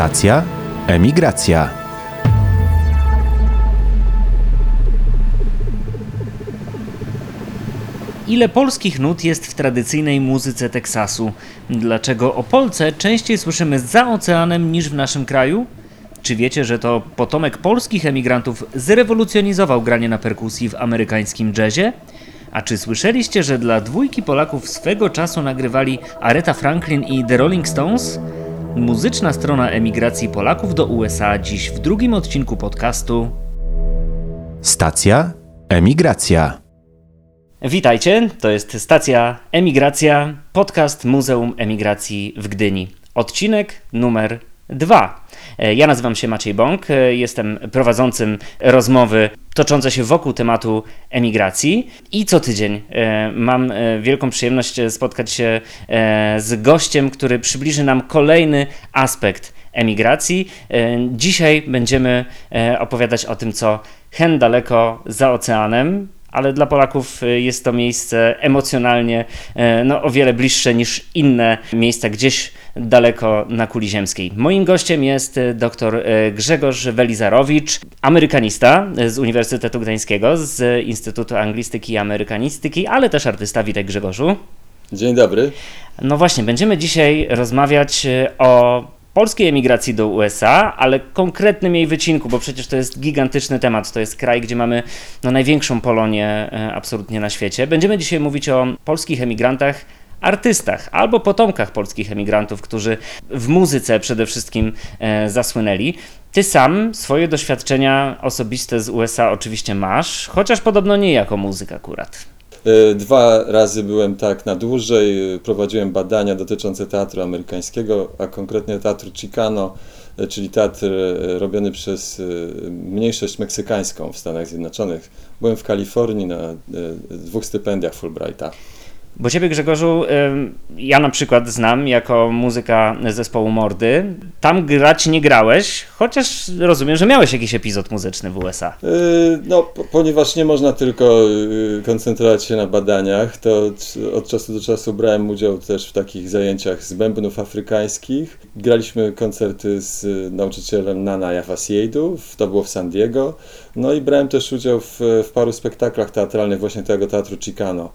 Stacja Emigracja. Ile polskich nut jest w tradycyjnej muzyce Teksasu? Dlaczego o Polce częściej słyszymy za oceanem niż w naszym kraju? Czy wiecie, że to potomek polskich emigrantów zrewolucjonizował granie na perkusji w amerykańskim jazzie? A czy słyszeliście, że dla dwójki Polaków swego czasu nagrywali Aretha Franklin i The Rolling Stones? Muzyczna strona emigracji Polaków do USA dziś w drugim odcinku podcastu. Stacja Emigracja. Witajcie, to jest stacja Emigracja, podcast Muzeum Emigracji w Gdyni. Odcinek numer dwa. E, Ja nazywam się Maciej Bąk, e, jestem prowadzącym rozmowy toczące się wokół tematu emigracji i co tydzień e, mam wielką przyjemność spotkać się z gościem, który przybliży nam kolejny aspekt emigracji. Dzisiaj będziemy opowiadać o tym, co hen daleko za oceanem, ale dla Polaków y, jest to miejsce emocjonalnie e, no, o wiele bliższe niż inne miejsca gdzieś daleko na kuli ziemskiej. Moim gościem jest e, dr Grzegorz Welizarowicz, amerykanista z Uniwersytetu Gdańskiego, z Instytutu Anglistyki i Amerykanistyki, ale też artysta. Witaj Grzegorzu. Dzień dobry. No właśnie, będziemy dzisiaj rozmawiać o polskiej emigracji do USA, ale konkretnym jej wycinku, bo przecież to jest gigantyczny temat. To jest kraj, gdzie mamy no, największą Polonię e, absolutnie na świecie. Będziemy dzisiaj mówić o polskich emigrantach. Artystach albo potomkach polskich emigrantów, którzy w muzyce przede wszystkim e, zasłynęli. Ty sam swoje doświadczenia osobiste z USA oczywiście masz, chociaż podobno nie jako muzyk akurat. E, Dwa razy byłem tak na dłużej. e, Prowadziłem badania dotyczące teatru amerykańskiego, a konkretnie teatru Chicano, e, czyli teatr robiony przez mniejszość meksykańską w Stanach Zjednoczonych. Byłem w Kalifornii na dwóch stypendiach Fulbrighta. Bo ciebie, Grzegorzu, ja na przykład znam jako muzyka zespołu Mordy. Tam grać nie grałeś, chociaż rozumiem, że miałeś jakiś epizod muzyczny w USA. E, No, po- ponieważ nie można tylko e, koncentrować się na badaniach, to od czasu do czasu brałem udział też w takich zajęciach z bębnów afrykańskich. Graliśmy koncerty z e, nauczycielem Nana Jafasiedu, to było w San Diego. No i brałem też udział w, w paru spektaklach teatralnych właśnie tego teatru Chicano.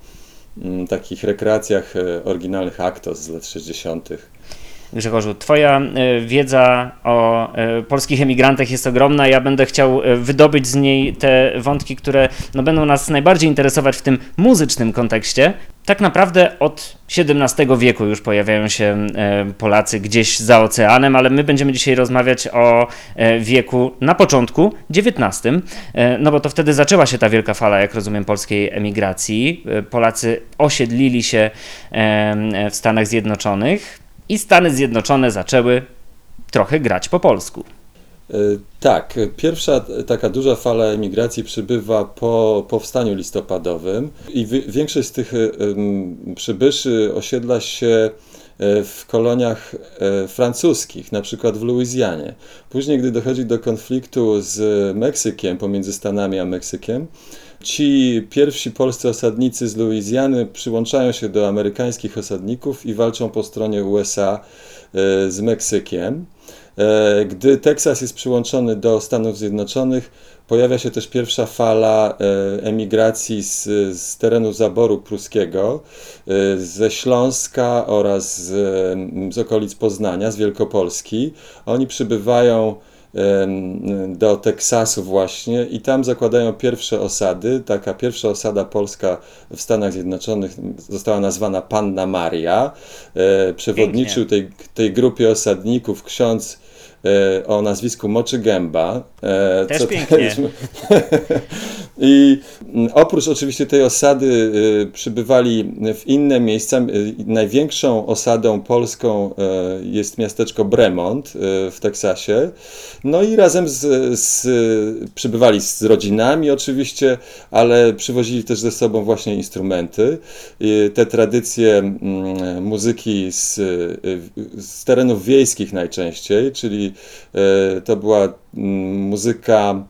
Mm, Takich rekreacjach e, oryginalnych aktos z lat 60. Grzegorzu, twoja y, wiedza o y, polskich emigrantach jest ogromna. Ja będę chciał y, wydobyć z niej te wątki, które no, będą nas najbardziej interesować w tym muzycznym kontekście. Tak naprawdę od XVII wieku już pojawiają się Polacy gdzieś za oceanem, ale my będziemy dzisiaj rozmawiać o wieku na początku XIX, no bo to wtedy zaczęła się ta wielka fala, jak rozumiem, polskiej emigracji. Polacy osiedlili się w Stanach Zjednoczonych i Stany Zjednoczone zaczęły trochę grać po polsku. E, Tak, pierwsza taka duża fala emigracji przybywa po powstaniu listopadowym i wi- większość z tych e, przybyszy osiedla się e, w koloniach francuskich, na przykład w Luizjanie. Później, gdy dochodzi do konfliktu z Meksykiem, pomiędzy Stanami a Meksykiem, ci pierwsi polscy osadnicy z Luizjany przyłączają się do amerykańskich osadników i walczą po stronie USA e, z Meksykiem. E, Gdy Teksas jest przyłączony do Stanów Zjednoczonych, pojawia się też pierwsza fala e, emigracji z, z terenu zaboru pruskiego, ze Śląska oraz z, z okolic Poznania, z Wielkopolski. Oni przybywają do Teksasu właśnie i tam zakładają pierwsze osady. Taka pierwsza osada polska w Stanach Zjednoczonych została nazwana Panna Maria. E, Przewodniczył tej, tej grupie osadników ksiądz o nazwisku Moczy Gęba. e, Też co pięknie. I oprócz oczywiście tej osady y, przybywali w inne miejsca. Y, Największą osadą polską y, jest miasteczko Bremont w Teksasie. No i razem z, z, przybywali z rodzinami oczywiście, ale przywozili też ze sobą właśnie instrumenty. I te tradycje muzyki z, y, z terenów wiejskich najczęściej, czyli to była mm, muzyka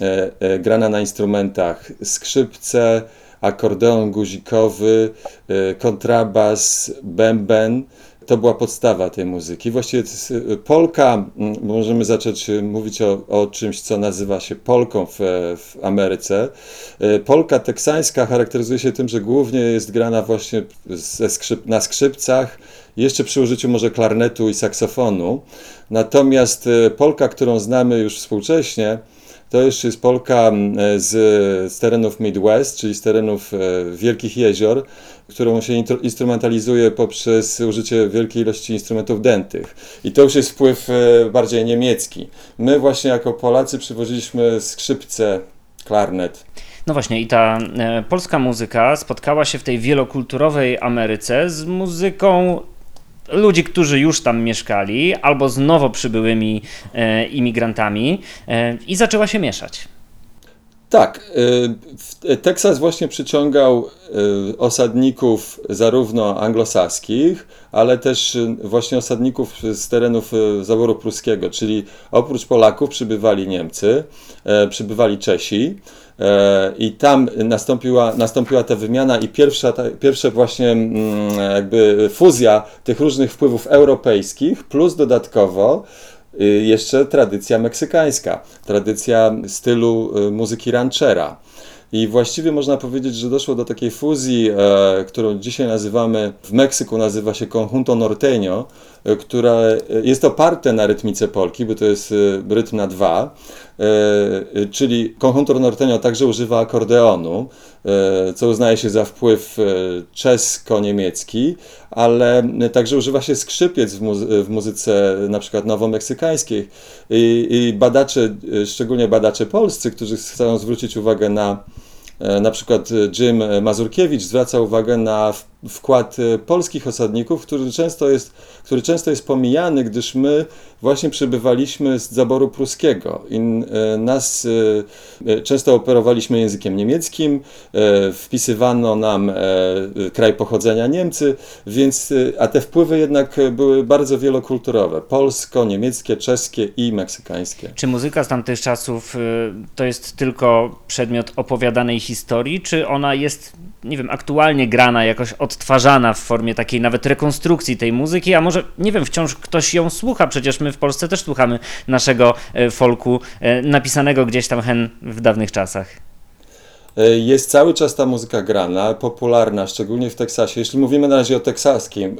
e, e, grana na instrumentach skrzypce, akordeon guzikowy, e, kontrabas, bęben. To była podstawa tej muzyki. Właściwie polka, możemy zacząć mówić o, o czymś, co nazywa się polką w, w Ameryce. Polka teksańska charakteryzuje się tym, że głównie jest grana właśnie skrzyp, na skrzypcach, jeszcze przy użyciu może klarnetu i saksofonu. Natomiast polka, którą znamy już współcześnie, to jeszcze jest polka z, z terenów Midwest, czyli z terenów e, Wielkich Jezior, którą się instrumentalizuje poprzez użycie wielkiej ilości instrumentów dętych. I to już jest wpływ e, bardziej niemiecki. My właśnie jako Polacy przywoziliśmy skrzypce, klarnet. No właśnie, i ta e, polska muzyka spotkała się w tej wielokulturowej Ameryce z muzyką ludzi, którzy już tam mieszkali, albo z nowo przybyłymi e, imigrantami e, i zaczęła się mieszać. Tak, e, Teksas właśnie przyciągał e, osadników zarówno anglosaskich, ale też e, właśnie osadników z terenów zaboru pruskiego, czyli oprócz Polaków przybywali Niemcy, przybywali Czesi, i tam nastąpiła, nastąpiła ta wymiana i pierwsza, ta, pierwsza właśnie mm, jakby fuzja tych różnych wpływów europejskich, plus dodatkowo y, jeszcze tradycja meksykańska, tradycja stylu y, muzyki ranchera. I właściwie można powiedzieć, że doszło do takiej fuzji, e, którą dzisiaj nazywamy, w Meksyku nazywa się conjunto norteño, e, która jest oparte na rytmice polki, bo to jest e, rytm na dwa, e, czyli conjunto norteño także używa akordeonu, co uznaje się za wpływ czesko-niemiecki, ale także używa się skrzypiec w, muzy w muzyce na przykład nowomeksykańskiej. I, i badacze, szczególnie badacze polscy, którzy chcą zwrócić uwagę na na przykład Jim Mazurkiewicz zwraca uwagę na wkład e, polskich osadników, który często jest, który często jest pomijany, gdyż my właśnie przybywaliśmy z zaboru pruskiego i nas często operowaliśmy językiem niemieckim, wpisywano nam kraj pochodzenia Niemcy, więc, a te wpływy jednak były bardzo wielokulturowe, polsko-niemieckie, czeskie i meksykańskie. Czy muzyka z tamtych czasów to jest tylko przedmiot opowiadanej historii, czy ona jest, nie wiem, aktualnie grana, jakoś odtwarzana w formie takiej nawet rekonstrukcji tej muzyki, a może, nie wiem, wciąż ktoś ją słucha, przecież my w Polsce też słuchamy naszego e, folku e, napisanego gdzieś tam hen w dawnych czasach. E, jest cały czas ta muzyka grana, popularna, szczególnie w Teksasie. Jeśli mówimy na razie o teksaskim,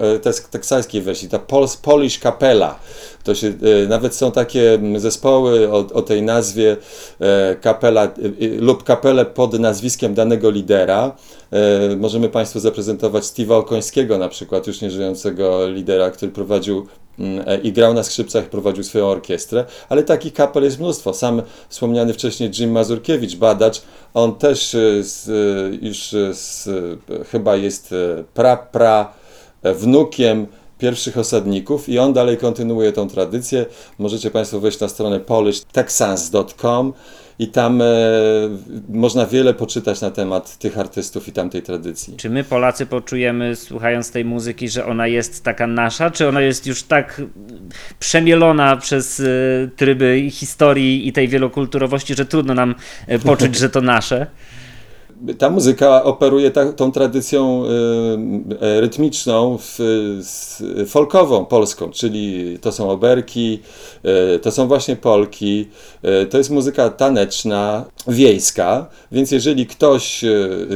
teksaskiej wersji, ta Polish Capella, to się, e, nawet są takie zespoły o, o tej nazwie e, kapela lub kapelę pod nazwiskiem danego lidera. Możemy Państwu zaprezentować Steve'a Okońskiego na przykład, już nieżyjącego lidera, który prowadził i grał na skrzypcach, prowadził swoją orkiestrę, ale takich kapel jest mnóstwo. Sam wspomniany wcześniej Jim Mazurkiewicz, badacz, on też e, z, e, już e, z, chyba jest pra, pra wnukiem pierwszych osadników i on dalej kontynuuje tą tradycję. Możecie Państwo wejść na stronę polishtexans.com i tam e, można wiele poczytać na temat tych artystów i tamtej tradycji. Czy my Polacy poczujemy, słuchając tej muzyki, że ona jest taka nasza, czy ona jest już tak przemielona przez e, tryby historii i tej wielokulturowości, że trudno nam e, poczuć, że to nasze? ta muzyka operuje ta, tą tradycją y, y, rytmiczną, w, folkową polską, czyli to są oberki, y, to są właśnie polki, to jest muzyka taneczna, wiejska, więc jeżeli ktoś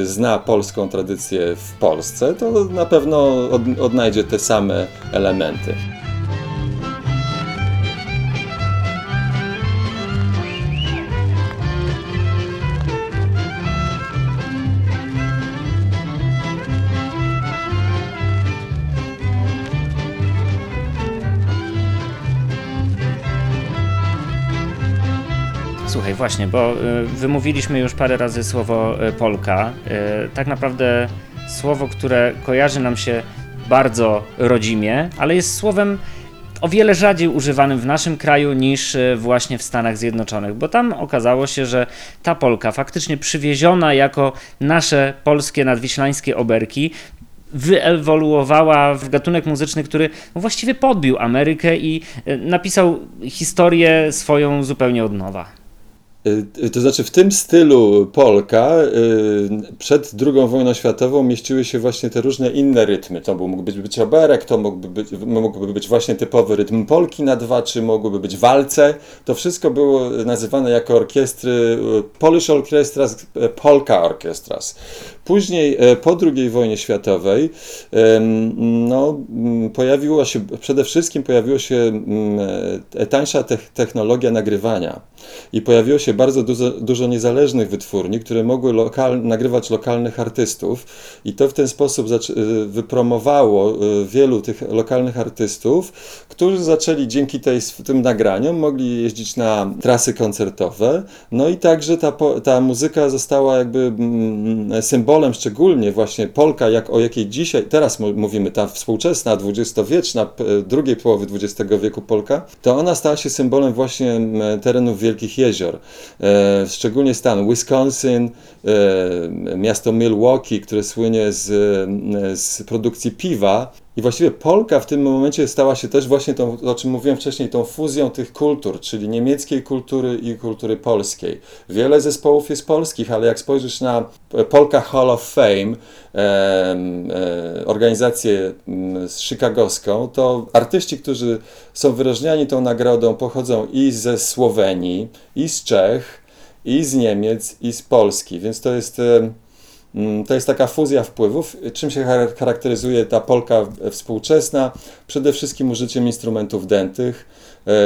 zna polską tradycję w Polsce, to na pewno od, odnajdzie te same elementy. Słuchaj, właśnie, bo y, wymówiliśmy już parę razy słowo y, Polka. Y, tak naprawdę słowo, które kojarzy nam się bardzo rodzimie, ale jest słowem o wiele rzadziej używanym w naszym kraju niż właśnie w Stanach Zjednoczonych, bo tam okazało się, że ta Polka faktycznie przywieziona jako nasze polskie nadwiślańskie oberki wyewoluowała w gatunek muzyczny, który właściwie podbił Amerykę i napisał historię swoją zupełnie od nowa. Y, to znaczy w tym stylu polka y, przed II wojną światową mieściły się właśnie te różne inne rytmy. To mógłby być oberek, to mógłby być, mógłby być właśnie typowy rytm polki na dwa, czy mogłyby być walce. To wszystko było nazywane jako orkiestry y, Polish Orchestras, Polka Orchestras. Później, po II wojnie światowej, no, pojawiło się, przede wszystkim pojawiła się tańsza technologia nagrywania i pojawiło się bardzo dużo, dużo niezależnych wytwórni, które mogły lokal, nagrywać lokalnych artystów i to w ten sposób y, wypromowało y, wielu tych lokalnych artystów, którzy zaczęli dzięki tej, tym nagraniom mogli jeździć na trasy koncertowe, no i także ta, ta muzyka została jakby mm, symbolem szczególnie właśnie Polka, jak o jakiej dzisiaj, teraz mówimy, ta współczesna, dwudziestowieczna, drugiej połowy XX wieku Polka, to ona stała się symbolem właśnie terenów wielkich jezior. E, szczególnie stan Wisconsin, e, miasto Milwaukee, które słynie z, z produkcji piwa. I właściwie Polka w tym momencie stała się też właśnie tą, o czym mówiłem wcześniej, tą fuzją tych kultur, czyli niemieckiej kultury i kultury polskiej. Wiele zespołów jest polskich, ale jak spojrzysz na Polka Hall of Fame, e, e, organizację chicagowską, to artyści, którzy są wyróżniani tą nagrodą, pochodzą i ze Słowenii, i z Czech, i z Niemiec, i z Polski, więc to jest, mm, to jest taka fuzja wpływów. Czym się charakteryzuje ta Polka współczesna? Przede wszystkim użyciem instrumentów dętych,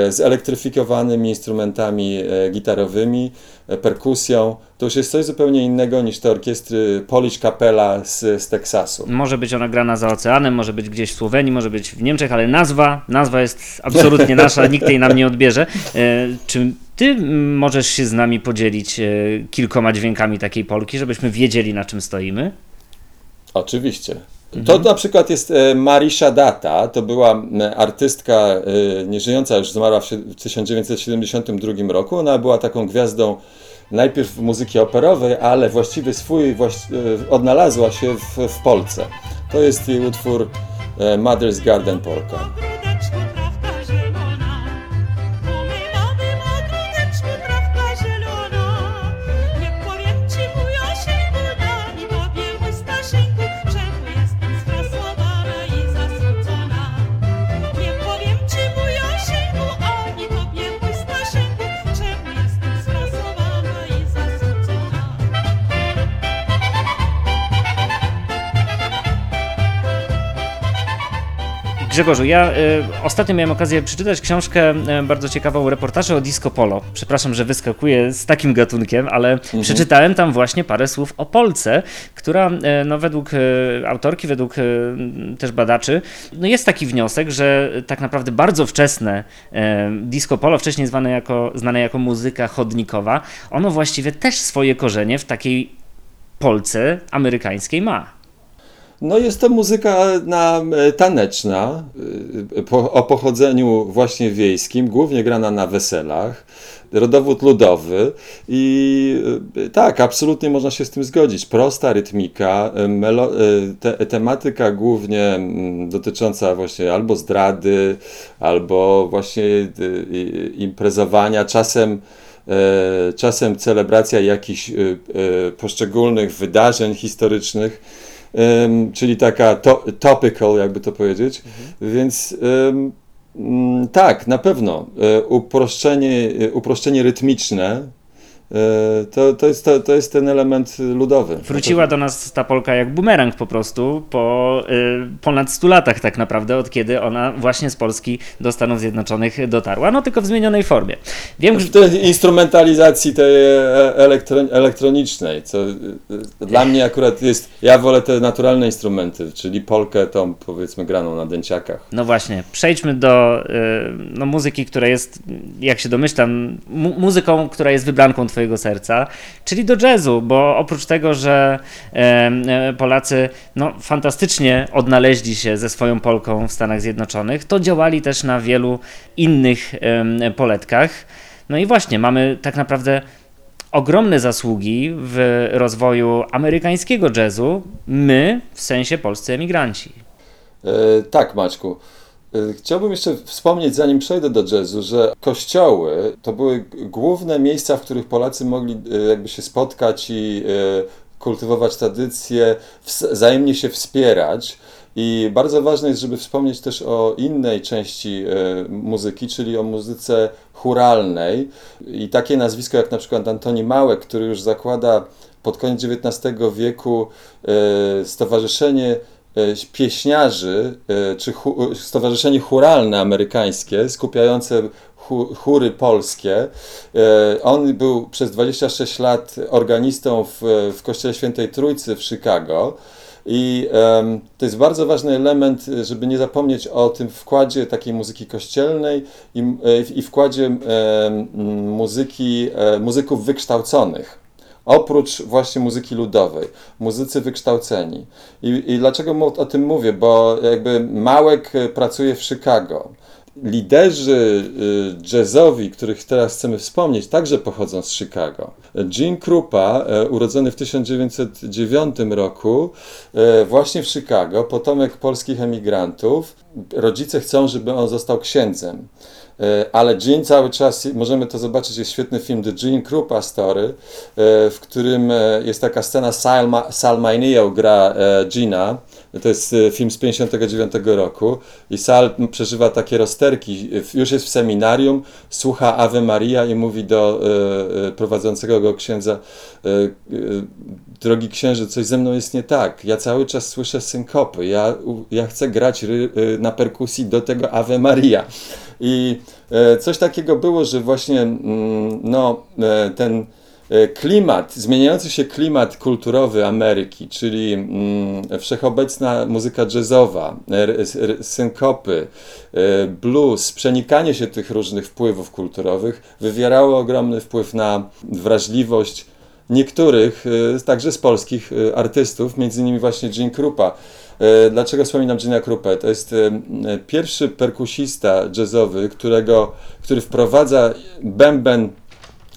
zelektryfikowanymi instrumentami e, gitarowymi, e, perkusją. To już jest coś zupełnie innego niż te orkiestry Polish Capella z, z Teksasu. Może być ona grana za oceanem, może być gdzieś w Słowenii, może być w Niemczech, ale nazwa, nazwa jest absolutnie nasza, nikt jej nam nie odbierze. Czy ty możesz się z nami podzielić kilkoma dźwiękami takiej Polki, żebyśmy wiedzieli na czym stoimy? Oczywiście. To na przykład jest e, Marisha Data, to była artystka e, nieżyjąca, już zmarła w 1972 roku. Ona była taką gwiazdą najpierw muzyki operowej, ale właściwie swój właści e, odnalazła się w, w Polsce. To jest jej utwór Mother's Garden Polka. Grzegorzu, ja y, ostatnio miałem okazję przeczytać książkę y, bardzo ciekawą, reportaże o disco polo. Przepraszam, że wyskakuję z takim gatunkiem, ale mhm. przeczytałem tam właśnie parę słów o Polce, która y, no, według y, autorki, według y, też badaczy, no, jest taki wniosek, że tak naprawdę bardzo wczesne y, disco polo, wcześniej zwane jako, znane jako muzyka chodnikowa, ono właściwie też swoje korzenie w takiej Polce amerykańskiej ma. No jest to muzyka na, e, taneczna, e, po, o pochodzeniu właśnie wiejskim, głównie grana na weselach, rodowód ludowy i e, tak, absolutnie można się z tym zgodzić. Prosta rytmika, melo, te, tematyka głównie dotycząca właśnie albo zdrady, albo właśnie imprezowania, czasem czasem celebracja jakichś poszczególnych wydarzeń historycznych czyli taka to, topical, jakby to powiedzieć. Mhm. Więc um, tak, na pewno e, uproszczenie, e, uproszczenie rytmiczne to, to, jest, to, to jest ten element ludowy. Wróciła do nas ta Polka jak bumerang po prostu po y, ponad 100 latach tak naprawdę, od kiedy ona właśnie z Polski do Stanów Zjednoczonych dotarła, no tylko w zmienionej formie. Wiem, w tej instrumentalizacji tej e, elektro, elektronicznej, co dla mnie akurat jest, ja wolę te naturalne instrumenty, czyli Polkę tą powiedzmy graną na dęciakach. No właśnie, przejdźmy do y, no, muzyki, która jest, jak się domyślam, mu muzyką, która jest wybranką twojego twojego serca, czyli do jazzu, bo oprócz tego, że e, Polacy no, fantastycznie odnaleźli się ze swoją Polką w Stanach Zjednoczonych, to działali też na wielu innych poletkach. No i właśnie, mamy tak naprawdę ogromne zasługi w rozwoju amerykańskiego jazzu, my w sensie polscy emigranci. E, tak, Maćku. Chciałbym jeszcze wspomnieć, zanim przejdę do jazzu, że kościoły to były główne miejsca, w których Polacy mogli jakby się spotkać i kultywować tradycje, wzajemnie się wspierać. I bardzo ważne jest, żeby wspomnieć też o innej części muzyki, czyli o muzyce churalnej. I takie nazwisko jak na przykład Antoni Małek, który już zakłada pod koniec XIX wieku Stowarzyszenie Pieśniarzy, czy Stowarzyszenie Churalne Amerykańskie, skupiające chóry polskie. On był przez 26 lat organistą w, w Kościele Świętej Trójcy w Chicago. I um, to jest bardzo ważny element, żeby nie zapomnieć o tym wkładzie takiej muzyki kościelnej i, e, i wkładzie muzyki, muzyków wykształconych. Oprócz właśnie muzyki ludowej, muzycy wykształceni. I, I dlaczego o tym mówię? Bo jakby Małek pracuje w Chicago liderzy y, jazzowi, których teraz chcemy wspomnieć, także pochodzą z Chicago. Gene Krupa, e, urodzony w 1909 roku, e, właśnie w Chicago, potomek polskich emigrantów. Rodzice chcą, żeby on został księdzem. E, ale Gene cały czas, możemy to zobaczyć, jest świetny film The Gene Krupa Story, w którym jest taka scena, Sal, Sal Maineo gra Gina, to jest e, film z 59 roku i Sal przeżywa takie rozterki. Już jest w seminarium, słucha Ave Maria i mówi do e, e, prowadzącego go księdza drogi księże, coś ze mną jest nie tak. Ja cały czas słyszę synkopy. Ja, ja chcę grać na perkusji do tego Ave Maria. I coś takiego było, że właśnie mm, no, ten E, klimat, zmieniający się klimat kulturowy Ameryki, czyli mm, wszechobecna muzyka jazzowa, synkopy, e, blues, przenikanie się tych różnych wpływów kulturowych wywierało ogromny wpływ na wrażliwość niektórych, e, także z polskich artystów, między innymi właśnie Gene Krupa. Dlaczego wspominam Gina Krupę? To jest pierwszy perkusista jazzowy, którego, który wprowadza bęben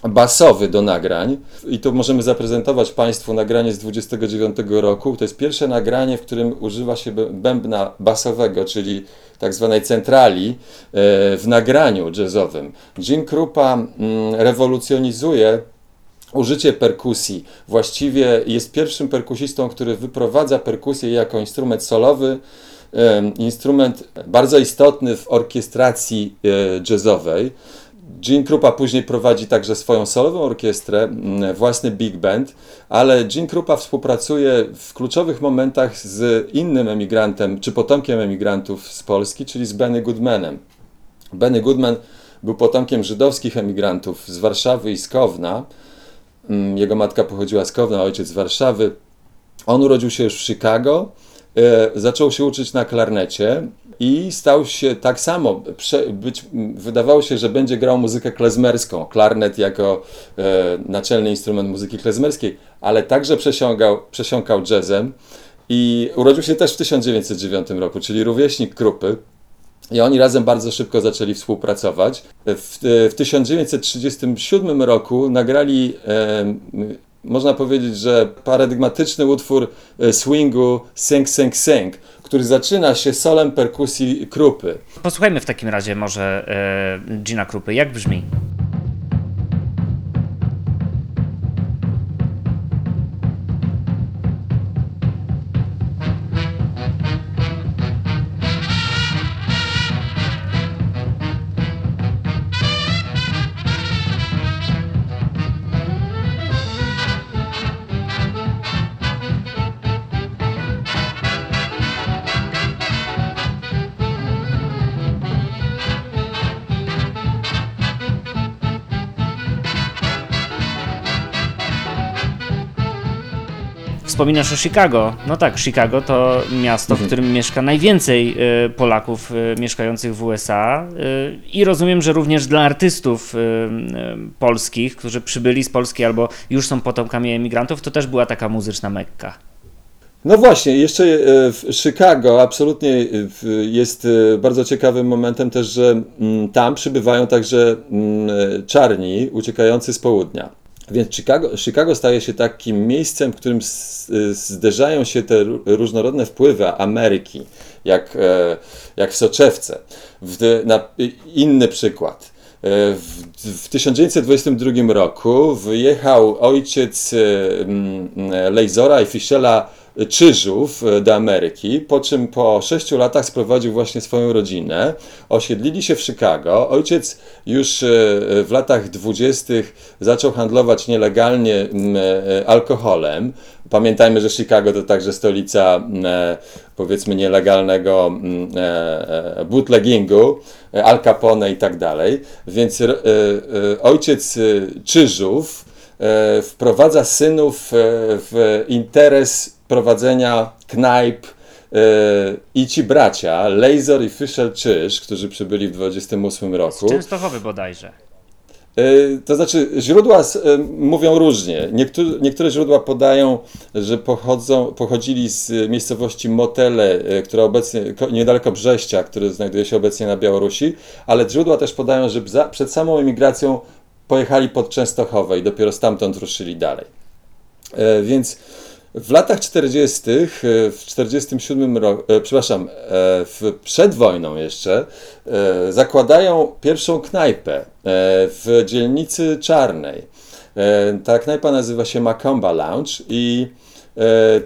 basowy do nagrań i tu możemy zaprezentować Państwu nagranie z 29 roku. To jest pierwsze nagranie, w którym używa się bębna basowego, czyli tak zwanej centrali e, w nagraniu jazzowym. Jim Krupa rewolucjonizuje użycie perkusji. Właściwie jest pierwszym perkusistą, który wyprowadza perkusję jako instrument solowy, instrument bardzo istotny w orkiestracji e, jazzowej. Gene Krupa później prowadzi także swoją solową orkiestrę, własny big band, ale Gene Krupa współpracuje w kluczowych momentach z innym emigrantem, czy potomkiem emigrantów z Polski, czyli z Benny Goodmanem. Benny Goodman był potomkiem żydowskich emigrantów z Warszawy i z Kowna. Mm, jego matka pochodziła z Kowna, ojciec z Warszawy. On urodził się już w Chicago, e, zaczął się uczyć na klarnecie i stał się tak samo, być, wydawało się, że będzie grał muzykę klezmerską, klarnet jako e, naczelny instrument muzyki klezmerskiej, ale także przesiągał, przesiąkał jazzem i urodził się też w 1909 roku, czyli rówieśnik Krupy. I oni razem bardzo szybko zaczęli współpracować. W, w 1937 roku nagrali, e, można powiedzieć, że paradygmatyczny utwór e, swingu Sing Sing Sing, który zaczyna się solem perkusji Krupy. Posłuchajmy w takim razie może e, Gina Krupy. Jak brzmi? Wspominasz o Chicago. No tak, Chicago to miasto, w mhm. którym mieszka najwięcej y, Polaków y, mieszkających w USA y, i rozumiem, że również dla artystów polskich, którzy przybyli z Polski albo już są potomkami emigrantów, to też była taka muzyczna mekka. No właśnie, jeszcze w Chicago absolutnie jest bardzo ciekawym momentem też, że mm, tam przybywają także mm, czarni uciekający z południa. Więc Chicago, Chicago staje się takim miejscem, w którym zderzają się te różnorodne wpływy Ameryki, jak, e, jak w soczewce. W, na, inny przykład. E, w, w 1922 roku wyjechał ojciec Lejzora i Fischela Czyżów e, do Ameryki, po czym po sześciu latach sprowadził właśnie swoją rodzinę. Osiedlili się w Chicago. Ojciec już e, w latach dwudziestych zaczął handlować nielegalnie e, alkoholem. Pamiętajmy, że Chicago to także stolica powiedzmy nielegalnego bootleggingu, Al Capone i tak dalej. Więc ojciec Czyżów wprowadza synów w interes prowadzenia knajp yy, i ci bracia, Laser i Fischer Czyż, którzy przybyli w 28 roku. Z Częstochowy bodajże. Yy, to znaczy, źródła yy, mówią różnie. Niektóre, niektóre źródła podają, że pochodzą, pochodzili z miejscowości Motele, która obecnie, niedaleko Brześcia, który znajduje się obecnie na Białorusi, ale źródła też podają, że za, przed samą emigracją pojechali pod Częstochowę i dopiero stamtąd ruszyli dalej. Więc w latach 40., e, w 47 roku, e, przepraszam, e, w, przed wojną jeszcze, zakładają pierwszą knajpę w dzielnicy Czarnej. Ta knajpa nazywa się Macomba Lounge i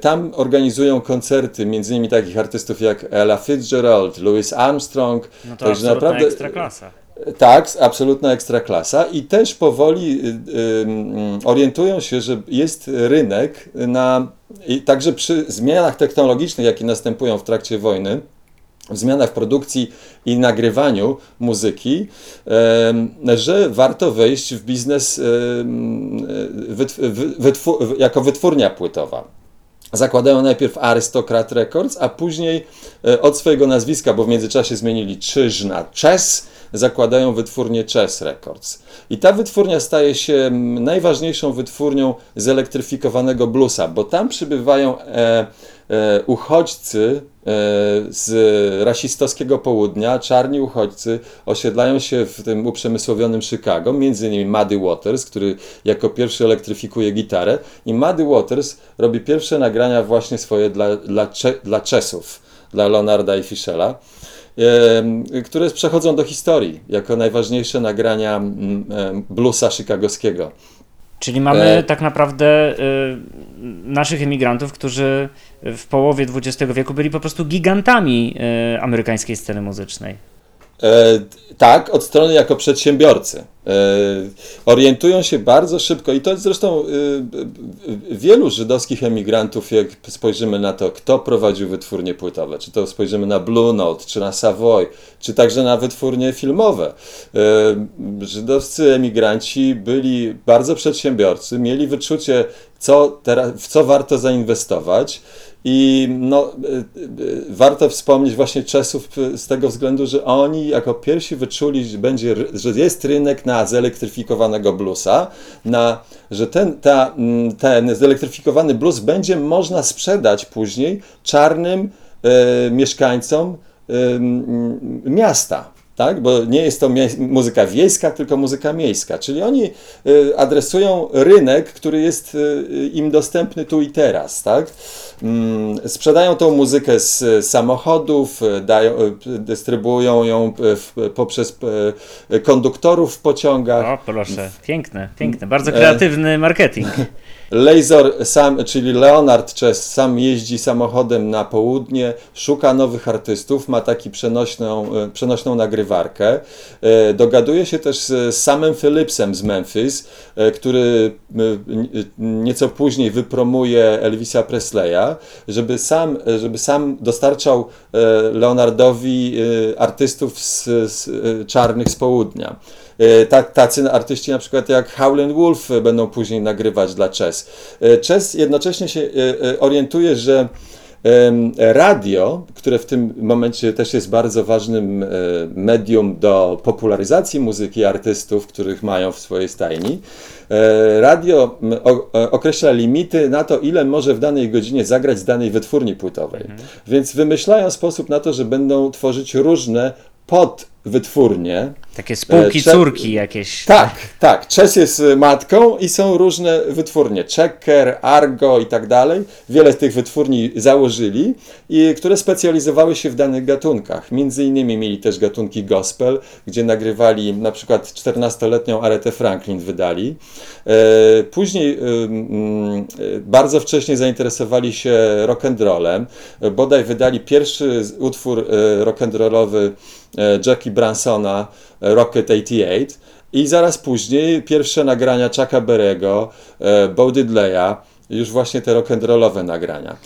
tam organizują koncerty między innymi takich artystów jak Ella Fitzgerald, Louis Armstrong. No to Także naprawdę ekstra klasa. Tak, absolutna ekstraklasa i też powoli y, y, orientują się, że jest rynek na, i także przy zmianach technologicznych, jakie następują w trakcie wojny, w zmianach w produkcji i nagrywaniu muzyki, że warto wejść w biznes jako wytwórnia płytowa. Zakładają najpierw Arystokrat Records, a później e, od swojego nazwiska, bo w międzyczasie zmienili Czyż na Chess, zakładają wytwórnię Chess Records. I ta wytwórnia staje się najważniejszą wytwórnią zelektryfikowanego bluesa, bo tam przybywają e, uchodźcy e, z rasistowskiego południa, czarni uchodźcy osiedlają się w tym uprzemysłowionym Chicago, między innymi Muddy Waters, który jako pierwszy elektryfikuje gitarę i Muddy Waters robi pierwsze nagrania właśnie swoje dla, dla, dla Czesów, dla Leonarda i Fischela które przechodzą do historii jako najważniejsze nagrania bluesa chicagowskiego. Czyli mamy e... tak naprawdę y, naszych emigrantów, którzy w połowie XX wieku byli po prostu gigantami y, amerykańskiej sceny muzycznej. E, tak, od strony jako przedsiębiorcy. E, orientują się bardzo szybko i to zresztą e, wielu żydowskich emigrantów, jak spojrzymy na to, kto prowadził wytwórnie płytowe, czy to spojrzymy na Blue Note, czy na Savoy, czy także na wytwórnie filmowe. E, żydowscy emigranci byli bardzo przedsiębiorcy, mieli wyczucie, co teraz, w co warto zainwestować i no, y, y, warto wspomnieć właśnie Czesów z tego względu, że oni jako pierwsi wyczuli, że, będzie, że jest rynek na zelektryfikowanego bluesa, na, że ten, ta, mm, ten zelektryfikowany blues będzie można sprzedać później czarnym e, mieszkańcom e, miasta tak? bo nie jest to muzyka wiejska, tylko muzyka miejska. Czyli oni y, adresują rynek, który jest y, im dostępny tu i teraz. Tak? Mm, sprzedają tą muzykę z samochodów, y, dają, dystrybuują ją poprzez konduktorów w pociągach. O, proszę, piękne, piękne, bardzo kreatywny marketing. Laser sam, czyli Leonard Chess sam jeździ samochodem na południe, szuka nowych artystów, ma taki przenośną, e, przenośną nagrywarkę. E, dogaduje się też z samym Phillipsem z Memphis, e, który nieco później wypromuje Elvisa Presleya, żeby sam, żeby sam dostarczał Leonardowi artystów z, z czarnych z południa. Tacy artyści na przykład jak Howlin' Wolf będą później nagrywać dla Chess. E, Chess jednocześnie się e, orientuje, że radio, które w tym momencie też jest bardzo ważnym medium do popularyzacji muzyki artystów, których mają w swojej stajni, radio określa limity na to, ile może w danej godzinie zagrać z danej wytwórni płytowej. Mhm. Więc wymyślają sposób na to, że będą tworzyć różne pod wytwórnie. Takie spółki, Cze córki jakieś. Tak, tak. Chess jest matką i są różne wytwórnie. Checker, Argo i tak dalej. Wiele z tych wytwórni założyli, i, które specjalizowały się w danych gatunkach. Między innymi mieli też gatunki gospel, gdzie nagrywali na przykład 14-letnią Aretę Franklin wydali. E, później e, bardzo wcześnie zainteresowali się rock'n'rollem. Bodaj wydali pierwszy utwór e, rock'n'rollowy Jackie Bransona, Rocket 88 i zaraz później pierwsze nagrania Chucka Berego, Bo Diddleya, już właśnie te rock'n'rollowe nagrania.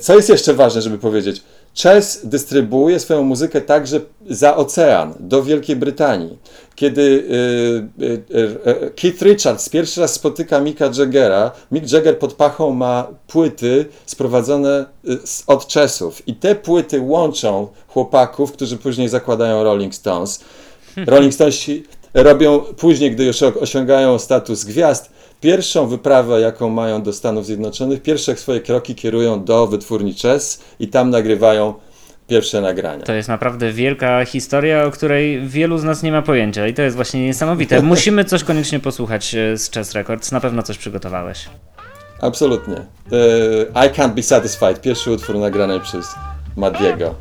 Co jest jeszcze ważne, żeby powiedzieć? Chess dystrybuuje swoją muzykę także za ocean, do Wielkiej Brytanii. Kiedy y, y, y, Keith Richards pierwszy raz spotyka Micka Jaggera, Mick Jagger pod pachą ma płyty sprowadzone od Chessów i te płyty łączą chłopaków, którzy później zakładają Rolling Stones. Rolling Stonesi robią później, gdy już osiągają status gwiazd, pierwszą wyprawę, jaką mają do Stanów Zjednoczonych, pierwsze swoje kroki kierują do wytwórni Chess i tam nagrywają pierwsze nagrania. To jest naprawdę wielka historia, o której wielu z nas nie ma pojęcia i to jest właśnie niesamowite. Musimy coś koniecznie posłuchać e, z Chess Records, na pewno coś przygotowałeś. Absolutnie. I Can't Be Satisfied, pierwszy utwór nagrany przez Madiego.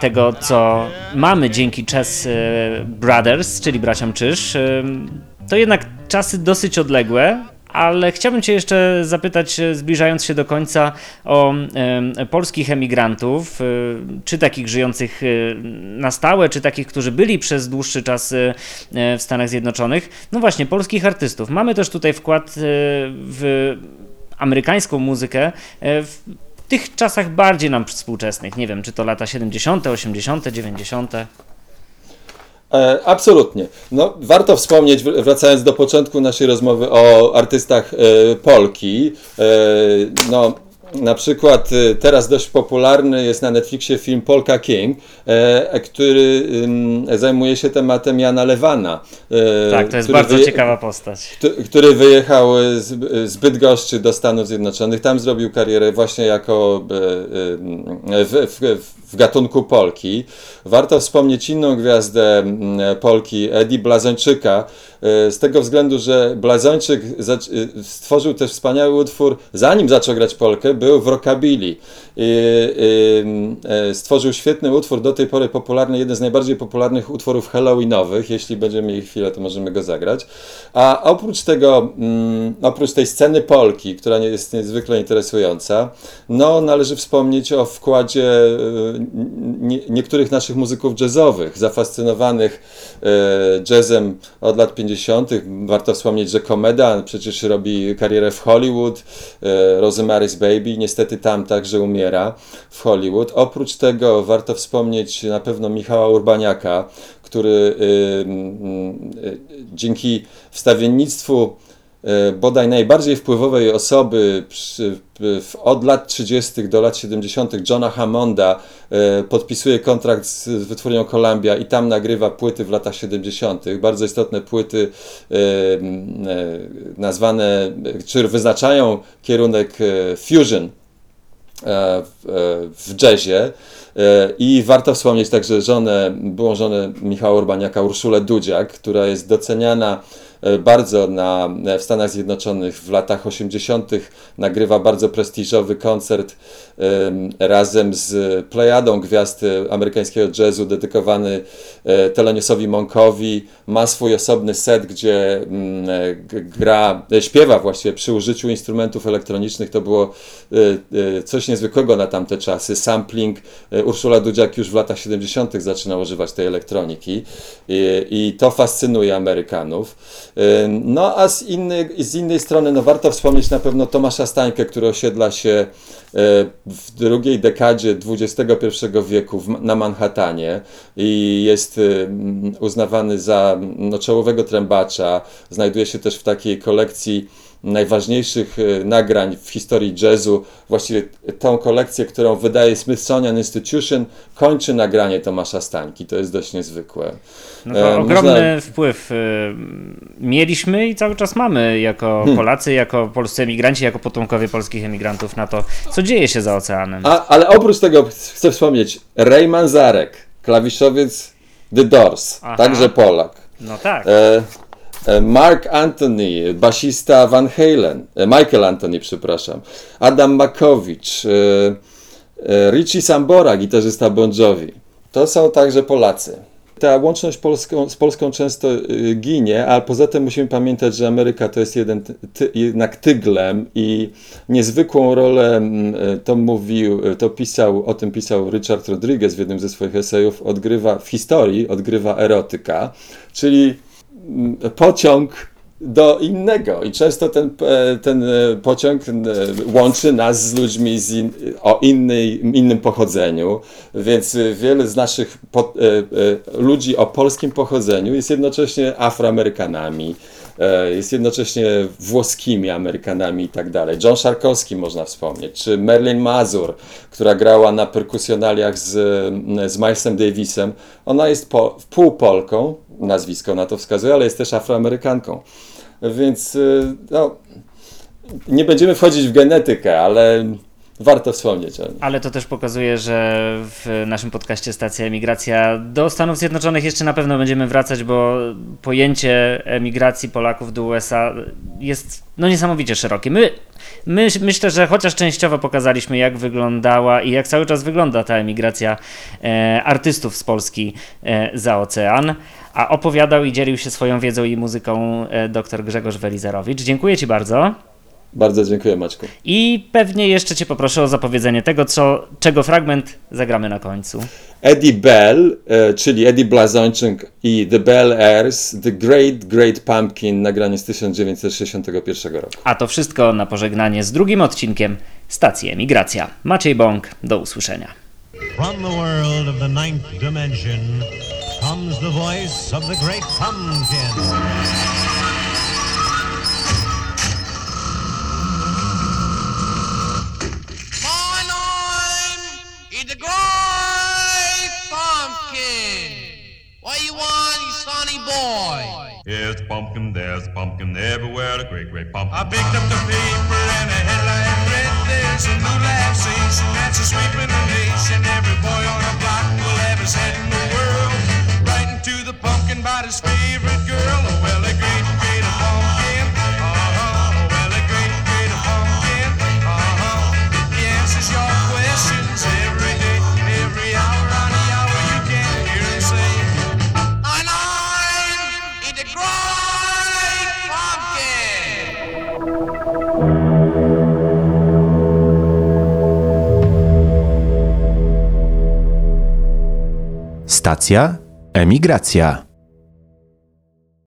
Tego, co mamy dzięki Chess e, Brothers, czyli braciom Czyż, e, to jednak czasy dosyć odległe, ale chciałbym Cię jeszcze zapytać, e, zbliżając się do końca, o polskich emigrantów, czy takich żyjących na stałe, czy takich, którzy byli przez dłuższy czas w Stanach Zjednoczonych. No właśnie, polskich artystów. Mamy też tutaj wkład w amerykańską muzykę. W tych czasach bardziej nam współczesnych. Nie wiem, czy to lata 70., 80., 90. E, absolutnie. No, warto wspomnieć, wracając do początku naszej rozmowy o artystach e, Polki. E, no, na przykład y, teraz dość popularny jest na Netflixie film Polka King, e, e, który zajmuje się tematem Jana Lewana. E, tak, to jest bardzo wyje... ciekawa postać. Który wyjechał z, z Bydgoszczy do Stanów Zjednoczonych, tam zrobił karierę właśnie jako w, w, w gatunku Polki. Warto wspomnieć inną gwiazdę Polki, Edi Blazończyka, z tego względu, że Blazończyk stworzył też wspaniały utwór, zanim zaczął grać Polkę, był w rockabilly. E, stworzył świetny utwór, do tej pory popularny, jeden z najbardziej popularnych utworów halloweenowych. Jeśli będziemy mieli chwilę, to możemy go zagrać. A oprócz tego, mm, oprócz tej sceny Polki, która jest niezwykle interesująca, no należy wspomnieć o wkładzie e, niektórych naszych muzyków jazzowych, zafascynowanych e, jazzem od lat 50. Warto wspomnieć, że Komeda przecież robi karierę w Hollywood, Rosemary's Baby, niestety tam także umiera w Hollywood. Oprócz tego warto wspomnieć na pewno Michała Urbaniaka, który y, y, dzięki wstawiennictwu bodaj najbardziej wpływowej osoby przy, od lat 30. do lat 70. Johna Hammonda y, podpisuje kontrakt z, wytwórnią Columbia i tam nagrywa płyty w latach 70. Bardzo istotne płyty y, nazwane, czy wyznaczają kierunek fusion E, w, e, jazzie. E, I warto wspomnieć także żonę, byłą żonę Michała Urbaniaka, Urszulę Dudziak, która jest doceniana E, bardzo na, w Stanach Zjednoczonych w latach 80. nagrywa bardzo prestiżowy koncert razem z plejadą gwiazd amerykańskiego jazzu dedykowany e, Teleniosowi Monkowi. Ma swój osobny set, gdzie mm, e, gra, śpiewa właściwie przy użyciu instrumentów elektronicznych. To było coś niezwykłego na tamte czasy. Sampling. Urszula Dudziak już w latach 70. zaczyna używać tej elektroniki i, i to fascynuje Amerykanów. No a z innej, z innej strony no, warto wspomnieć na pewno Tomasza Stańkę, który osiedla się w drugiej dekadzie XXI wieku na Manhattanie i jest uznawany za no, czołowego trębacza. Znajduje się też w takiej kolekcji najważniejszych e, nagrań w historii jazzu, właściwie tą kolekcję, którą wydaje Smithsonian Institution, kończy nagranie Tomasza Stańki. To jest dość niezwykłe. No to e, ogromny Można... wpływ e, mieliśmy i cały czas mamy jako hmm. Polacy, jako polscy emigranci, jako potomkowie polskich emigrantów na to, co dzieje się za oceanem. A, ale oprócz tego chcę wspomnieć Ray Manzarek, klawiszowiec The Doors, Aha. także Polak. No tak. E, E, Mark Anthony, basista Van Halen, e, Michael Anthony, przepraszam, Adam Makowicz, e, Richie Sambora, gitarzysta Bon Jovi. To są także Polacy. Ta łączność Polską, z Polską często ginie, ale poza tym musimy pamiętać, że Ameryka to jest jeden ty, jednak tyglem i niezwykłą rolę, to mówił, to pisał, o tym pisał Richard Rodriguez w jednym ze swoich esejów, odgrywa w historii, odgrywa erotyka, czyli pociąg do innego i często ten, e, ten e, pociąg e, łączy nas z ludźmi z in, o innej, innym pochodzeniu, więc wiele z naszych po, ludzi o polskim pochodzeniu jest jednocześnie Afroamerykanami, jest jednocześnie włoskimi Amerykanami i tak dalej. John Szarkowski można wspomnieć, czy Merlin Mazur, która grała na perkusjonaliach z, z Milesem Davisem. Ona jest po, pół Polką, nazwisko na to wskazuje, ale jest też Afroamerykanką. Więc y, no, nie będziemy wchodzić w genetykę, ale warto wspomnieć. Ale to też pokazuje, że w naszym podcaście Stacja Emigracja do Stanów Zjednoczonych jeszcze na pewno będziemy wracać, bo pojęcie emigracji Polaków do USA jest no niesamowicie szerokie. My, my myślę, że chociaż częściowo pokazaliśmy, jak wyglądała i jak cały czas wygląda ta emigracja e, artystów z Polski e, za ocean, a opowiadał i dzielił się swoją wiedzą i muzyką e, dr Grzegorz Welizerowicz. Dziękuję Ci bardzo. Bardzo dziękuję Maćku. I pewnie jeszcze Cię poproszę o zapowiedzenie tego, co, czego fragment zagramy na końcu. Eddie Bell, e, czyli Eddie Blazończyk i The Bell Airs, The Great Great Pumpkin, nagranie z 1961 roku. A to wszystko na pożegnanie z drugim odcinkiem Stacji Emigracja. Maciej Bąk, do usłyszenia. From the world of the ninth dimension comes the voice of the great pumpkin. My name is the great pumpkin. What you want, you sonny boy? Here's pumpkin, there's pumpkin everywhere, the great, great pumpkin. I picked up the paper and a headline read there's a new relaxation that's a sweeping the nation. Every boy on the block will have his head in the world to the pumpkin about his favorite girl. Oh, well, a great, great pumpkin. Uh-huh. Oh, well, a great, great pumpkin. Uh-huh. He answers your questions every day, every hour on the hour. You can hear him say, And I'm the great pumpkin. Stacja Emigracja.